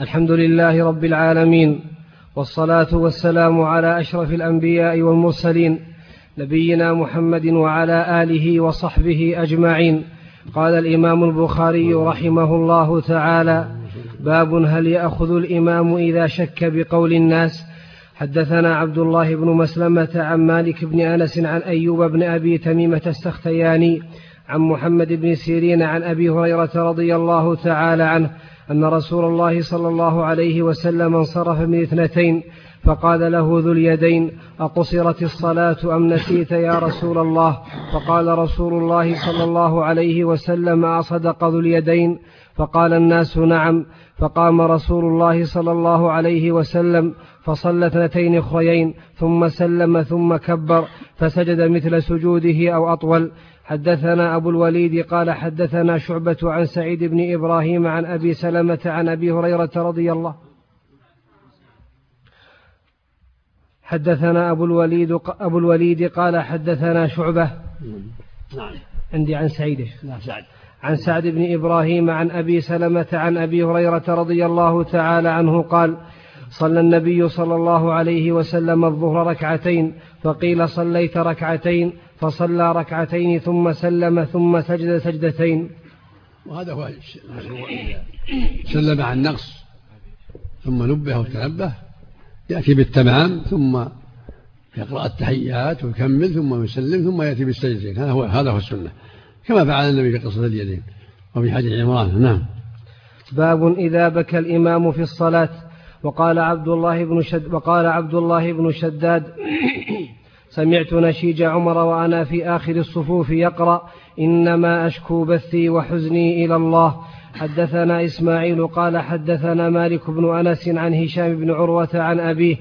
الحمد لله رب العالمين والصلاة والسلام على أشرف الأنبياء والمرسلين نبينا محمد وعلى آله وصحبه أجمعين. قال الإمام البخاري رحمه الله تعالى باب هل يأخذ الإمام إذا شك بقول الناس؟ حدثنا عبد الله بن مسلمة عن مالك بن أنس عن أيوب بن أبي تميمة السختياني عن محمد بن سيرين عن أبي هريرة رضي الله تعالى عنه أن رسول الله صلى الله عليه وسلم انصرف من اثنتين فقال له ذو اليدين أقصرت الصلاة أم نسيت يا رسول الله؟ فقال رسول الله صلى الله عليه وسلم أصدق ذو اليدين؟ فقال الناس نعم. فقام رسول الله صلى الله عليه وسلم فصلى اثنتين أخريين ثم سلم ثم كبر فسجد مثل سجوده أو أطول. حدثنا أبو الوليد قال حدثنا شعبة عن سعيد بن إبراهيم عن أبي سلمة عن أبي هريرة رضي الله حدثنا أبو الوليد أبو الوليد قال حدثنا شعبة. نعم. عندي عن سعيد. نعم سعد. عن سعد بن إبراهيم عن أبي سلمة عن أبي هريرة رضي الله تعالى عنه قال صلى النبي صلى الله عليه وسلم الظهر ركعتين فقيل صليت ركعتين فصلى ركعتين ثم سلم ثم سجد سجدتين. وهذا هو سلم عن نقص ثم نبه وتنبه يأتي بالتمام ثم يقرأ التحيات ويكمل ثم يسلم ثم يأتي بالسجدتين هذا هو هذا هو السنة. كما فعل النبي في قصة اليدين وفي حديث عمران. نعم. باب إذا بكى الإمام في الصلاة. وقال عبد الله بن شد وقال عبد الله بن شداد سمعت نشيج عمر وأنا في آخر الصفوف يقرأ إنما أشكو بثي وحزني إلى الله. حدثنا إسماعيل قال حدثنا مالك بن أنس عن هشام بن عروة عن أبيه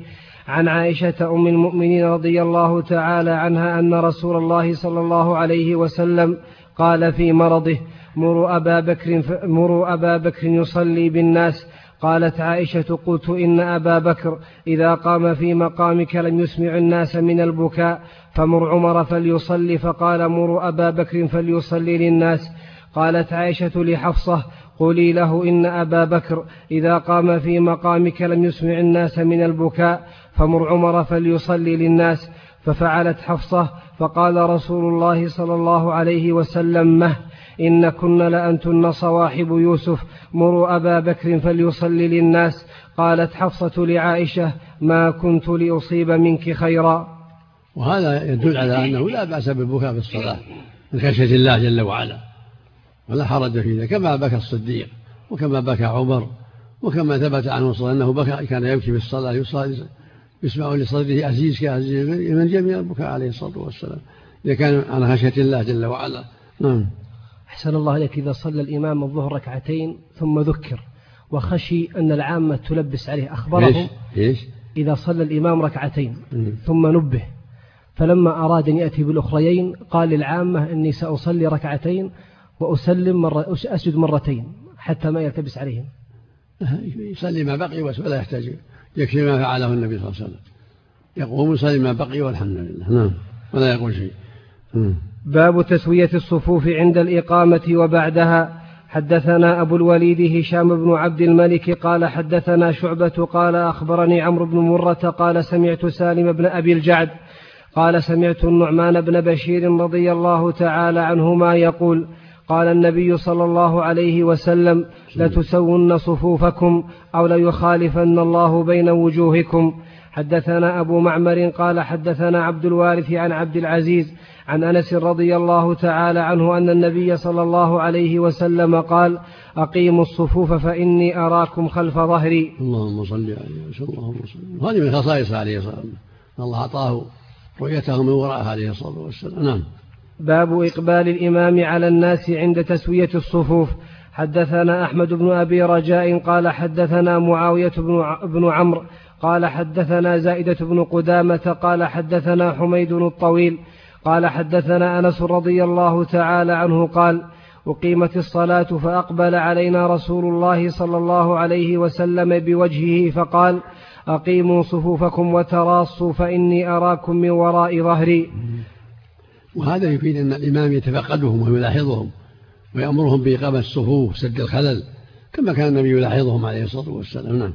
عن عائشة أم المؤمنين رضي الله تعالى عنها أن رسول الله صلى الله عليه وسلم قال في مرضه مروا أبا بكر, مروا أبا بكر يصلي بالناس قالت عائشة قلت إن أبا بكر إذا قام في مقامك لم يسمع الناس من البكاء فمر عمر فليصلي فقال مروا أبا بكر فليصلي للناس. قالت عائشة لحفصة قولي له إن أبا بكر إذا قام في مقامك لم يسمع الناس من البكاء فمر عمر فليصلي للناس. ففعلت حفصة فقال رسول الله صلى الله عليه وسلم مه. إن كن لأنتن صواحب يوسف مروا أبا بكر فليصلي للناس. قالت حفصة لعائشة ما كنت لأصيب منك خيرا. وهذا يدل على أنه لا بأس بالبكاء في الصلاة من خشية الله جل وعلا. ولا حرج في ذلك كما بكى الصديق وكما بكى عمر وكما ثبت عنه صلى أنه بكى كان يبكي في الصلاة يصلي يسمع لصدره عزيز كعزيز من جميع البكاء عليه الصلاة والسلام. إذا كان عن خشية الله جل وعلا. نعم. أحسن الله لك إذا صلى الإمام الظهر ركعتين ثم ذكر وخشي أن العامة تلبس عليه أخبرهم إيش؟ إذا صلى الإمام ركعتين ثم نبه. فلما أراد أن يأتي بالأخريين قال للعامة أني سأصلي ركعتين وأسلم مرة أسجد مرتين حتى ما يلتبس عليهم. يصلي ما بقي ولا يحتاج يكفي ما فعله النبي صلى الله عليه وسلم. يقوم يصلي ما بقي والحمد لله. نعم. ولا يقول شيء. باب تسوية الصفوف عند الإقامة وبعدها. حدثنا أبو الوليد هشام بن عبد الملك قال حدثنا شعبة قال أخبرني عمرو بن مرة قال سمعت سالم بن أبي الجعد قال سمعت النعمان بن بشير رضي الله تعالى عنهما يقول قال النبي صلى الله عليه وسلم لتسون صفوفكم أو ليخالفن الله بين وجوهكم. حدثنا أبو معمر قال حدثنا عبد الوارث عن عبد العزيز عن أنس رضي الله تعالى عنه أن النبي صلى الله عليه وسلم قال أقيموا الصفوف فإني أراكم خلف ظهري. اللهم صل عليه وسلم. اللهم صل هذه من خصائص عليه الصلاة والسلام. الله أعطاه رؤيته من وراء عليه الصلاة والسلام. نعم. باب إقبال الإمام على الناس عند تسوية الصفوف. حدثنا أحمد بن أبي رجاء قال حدثنا معاوية بن عمرو قال حدثنا زائدة بن قدامة قال حدثنا حميد الطويل قال حدثنا أنس رضي الله تعالى عنه قال أقيمت الصلاة فأقبل علينا رسول الله صلى الله عليه وسلم بوجهه فقال أقيموا صفوفكم وتراصوا فإني أراكم من وراء ظهري. وهذا يفيد أن الإمام يتفقدهم ويلاحظهم ويأمرهم بإقامة الصفوف سد الخلل كما كان النبي يلاحظهم عليه الصلاة والسلام. نعم.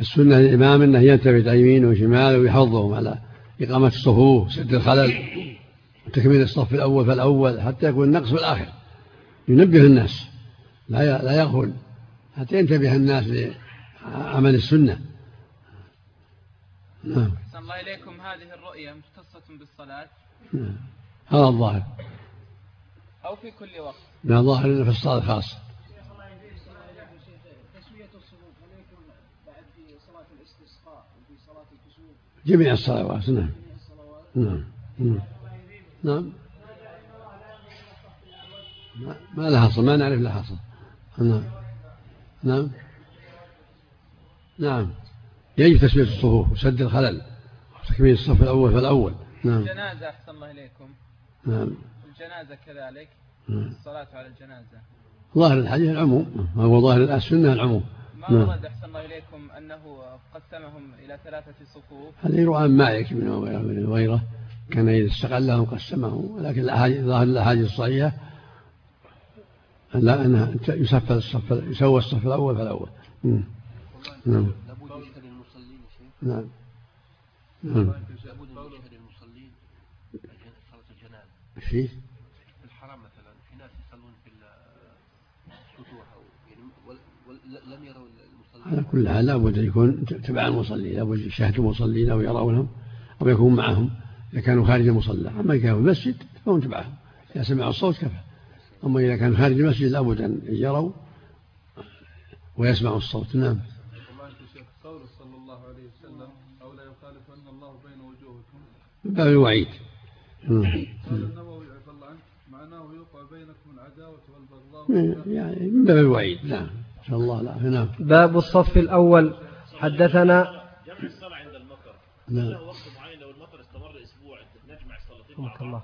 السنة للإمام أنه يلتفت يمين وشمال ويحضهم على إقامة الصفوف سد الخلل وتكميل الصف الأول فالأول حتى يكون النقص في الآخر. ينبه الناس لا لا يغفل حتى ينتبه الناس لعمل السنة. نعم. الله إليكم. هذه الرؤية مختصة بالصلاة. نعم. هذا الظاهر. أو في كل وقت. لا ظاهر في الصلاة خاصة جميع الصلوات. نعم. نعم. نعم, نعم. ما لها حصل. ما نعرف لها حصل. نعم. نعم. نعم. يجب تسوية الصفوف وسد الخلل وتكميل الصف الأول فالأول. نعم. الجنازة أحسن الله إليكم. نعم. الجنازة كذلك. نعم. الصلاة على الجنازة. ظاهر الحديث العموم. هو ظاهر السنة العموم. ما نعم. ورد أحسن الله إليكم أنه قسمهم إلى ثلاثة صفوف؟ هذا يروى عن مالك بن وغيره كان إذا استقلهم قسمهم لكن ظاهر الأحاديث الصحيحة لا أنها يسفل الصف يسوى الصف الأول فالأول. نعم. نعم. نعم. نعم في الحرام مثلا في ناس يصلون في السطوح أو لم يروا المصلين. على كل حال لابد أن يكون تبع المصلين لابد يشاهدوا المصلين أو يرونهم أو يكون معهم. إذا كانوا خارج المصلى أما إذا كانوا في المسجد فهم تبعهم. إذا سمعوا الصوت كفى. أما إذا كانوا خارج المسجد لابد أن يروا ويسمعوا الصوت. نعم. قول صلى الله عليه وسلم أو لا يخالفن الله بين وجوهكم. من باب الوعيد. يعني من باب الوعيد. نعم. نسأل الله. العافية نعم باب الصف الأول. حدثنا جمع الصلاة عند المطر نعم. له وقت معين لو المطر استمر أسبوع نجمع الصلاتين مع الله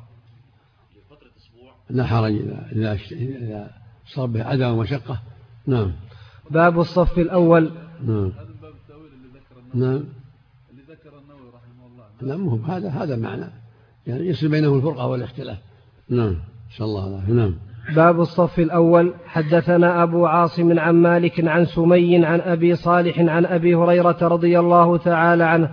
لفترة أسبوع لا حرج إذا إذا صار به عداوة ومشقة. نعم. باب الصف الأول. نعم. باب التأويل اللي ذكر النووي نعم. اللي ذكر النووي رحمه الله لا مو هذا هذا معنى. يعني يصل بينهم الفرقة والاختلاف. نعم. إن شاء الله. نعم. باب الصف الأول. حدثنا أبو عاصم عن مالك عن سمي عن أبي صالح عن أبي هريرة رضي الله تعالى عنه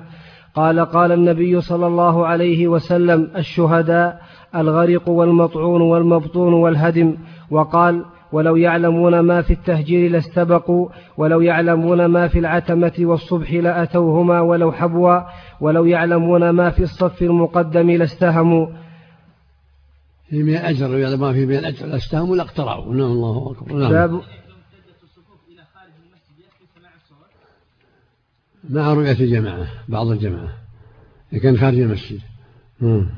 قال قال النبي صلى الله عليه وسلم الشهداء الغرق والمطعون والمبطون والهدم. وقال ولو يعلمون ما في التهجير لاستبقوا ولو يعلمون ما في العتمة والصبح لأتوهما ولو حبوا ولو يعلمون ما في الصف المقدم لاستهموا. في من الأجر لو يعلم ما في من الأجر لاستهموا لاقترعوا نعم الله أكبر. نعم. باب مع رؤية الجماعة بعض الجماعة. إذا كان خارج المسجد. نعم.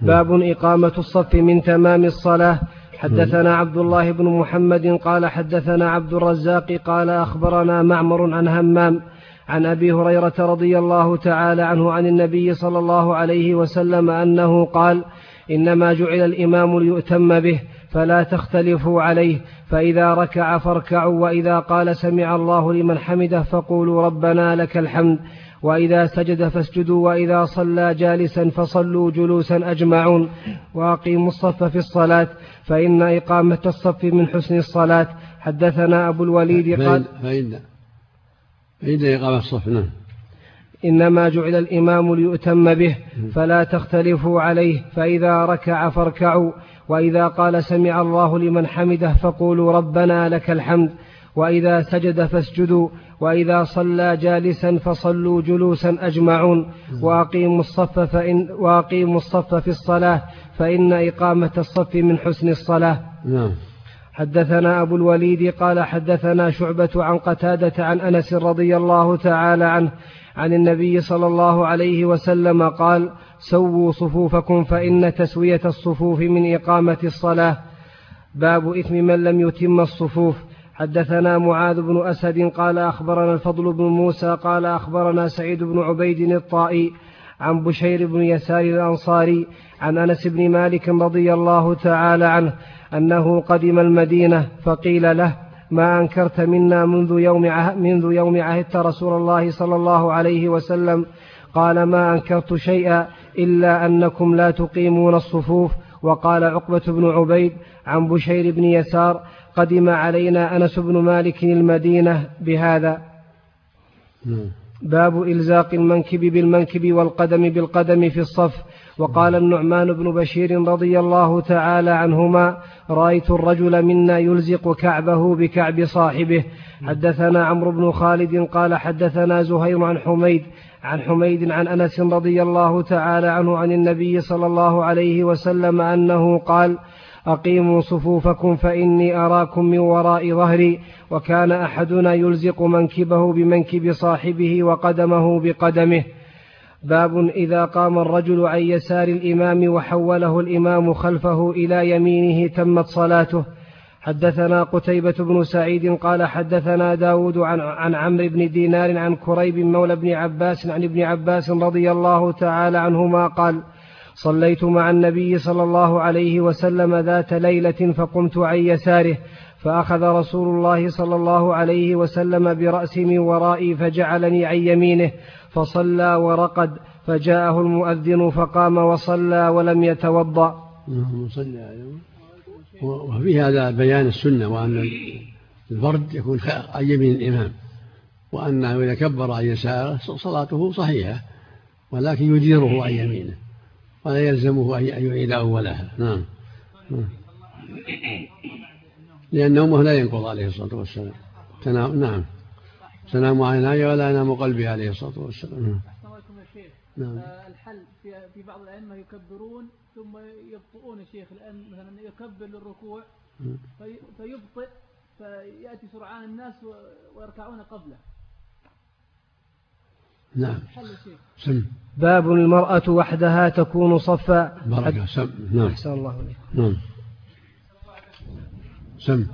باب إقامة الصف من تمام الصلاة. حدثنا عبد الله بن محمد قال حدثنا عبد الرزاق قال أخبرنا معمر عن همام عن أبي هريرة رضي الله تعالى عنه عن النبي صلى الله عليه وسلم أنه قال إنما جعل الإمام ليؤتم به فلا تختلفوا عليه فإذا ركع فاركعوا وإذا قال سمع الله لمن حمده فقولوا ربنا لك الحمد وإذا سجد فاسجدوا وإذا صلى جالسا فصلوا جلوسا أجمعون. وأقيموا الصف في الصلاة فإن إقامة الصف من حسن الصلاة. حدثنا أبو الوليد قال فإن فإن إقامة الصف نعم. إنما جعل الإمام ليؤتم به فلا تختلفوا عليه فإذا ركع فاركعوا وإذا قال سمع الله لمن حمده فقولوا ربنا لك الحمد وإذا سجد فاسجدوا وإذا صلى جالسا فصلوا جلوسا أجمعون. وأقيموا الصف فإن وأقيموا الصف في الصلاة فإن إقامة الصف من حسن الصلاة. نعم. حدثنا أبو الوليد قال حدثنا شعبة عن قتادة عن أنس رضي الله تعالى عنه عن النبي صلى الله عليه وسلم قال سووا صفوفكم فإن تسوية الصفوف من إقامة الصلاة. باب إثم من لم يتم الصفوف. حدثنا معاذ بن أسد قال أخبرنا الفضل بن موسى قال أخبرنا سعيد بن عبيد الطائي عن بشير بن يسار الأنصاري عن أنس بن مالك رضي الله تعالى عنه أنه قدم المدينة فقيل له ما أنكرت منا منذ يوم عهد منذ يوم عهدت رسول الله صلى الله عليه وسلم. قال ما أنكرت شيئا إلا أنكم لا تقيمون الصفوف. وقال عقبة بن عبيد عن بشير بن يسار قدم علينا أنس بن مالك المدينة بهذا. باب إلزاق المنكب بالمنكب والقدم بالقدم في الصف. وقال النعمان بن بشير رضي الله تعالى عنهما رأيت الرجل منا يلزق كعبه بكعب صاحبه. حدثنا عمرو بن خالد قال حدثنا زهير عن حميد عن حميد عن أنس رضي الله تعالى عنه عن النبي صلى الله عليه وسلم أنه قال أقيموا صفوفكم فإني أراكم من وراء ظهري وكان أحدنا يلزق منكبه بمنكب صاحبه وقدمه بقدمه. باب إذا قام الرجل عن يسار الإمام وحوله الإمام خلفه إلى يمينه تمت صلاته. حدثنا قتيبة بن سعيد قال حدثنا داود عن, عن عمرو بن دينار عن كريب مولى بن عباس عن ابن عباس رضي الله تعالى عنهما قال صليت مع النبي صلى الله عليه وسلم ذات ليلة فقمت عن يساره فأخذ رسول الله صلى الله عليه وسلم برأسي من ورائي فجعلني عن يمينه فصلى ورقد فجاءه المؤذن فقام وصلى ولم يتوضأ. وفي هذا بيان السنة وأن الفرد يكون عن يمين الإمام وأنه إذا كبر عن يساره صلاته صحيحة ولكن يديره عن يمينه. ولا يلزمه أن يعيد أولها نعم. لأن نومه لا ينقض عليه الصلاة والسلام تنام نعم تنام عيناي ولا ينام قلبي عليه الصلاة والسلام نعم. نعم. آه، الحل في في بعض الأئمة يكبرون ثم يبطئون الشيخ الآن مثلا يكبر للركوع نعم. في فيبطئ فيأتي سرعان الناس ويركعون قبله نعم. سم. باب المرأة وحدها تكون صفا. بركة سم. نعم. أحسن الله إليك. نعم. سم.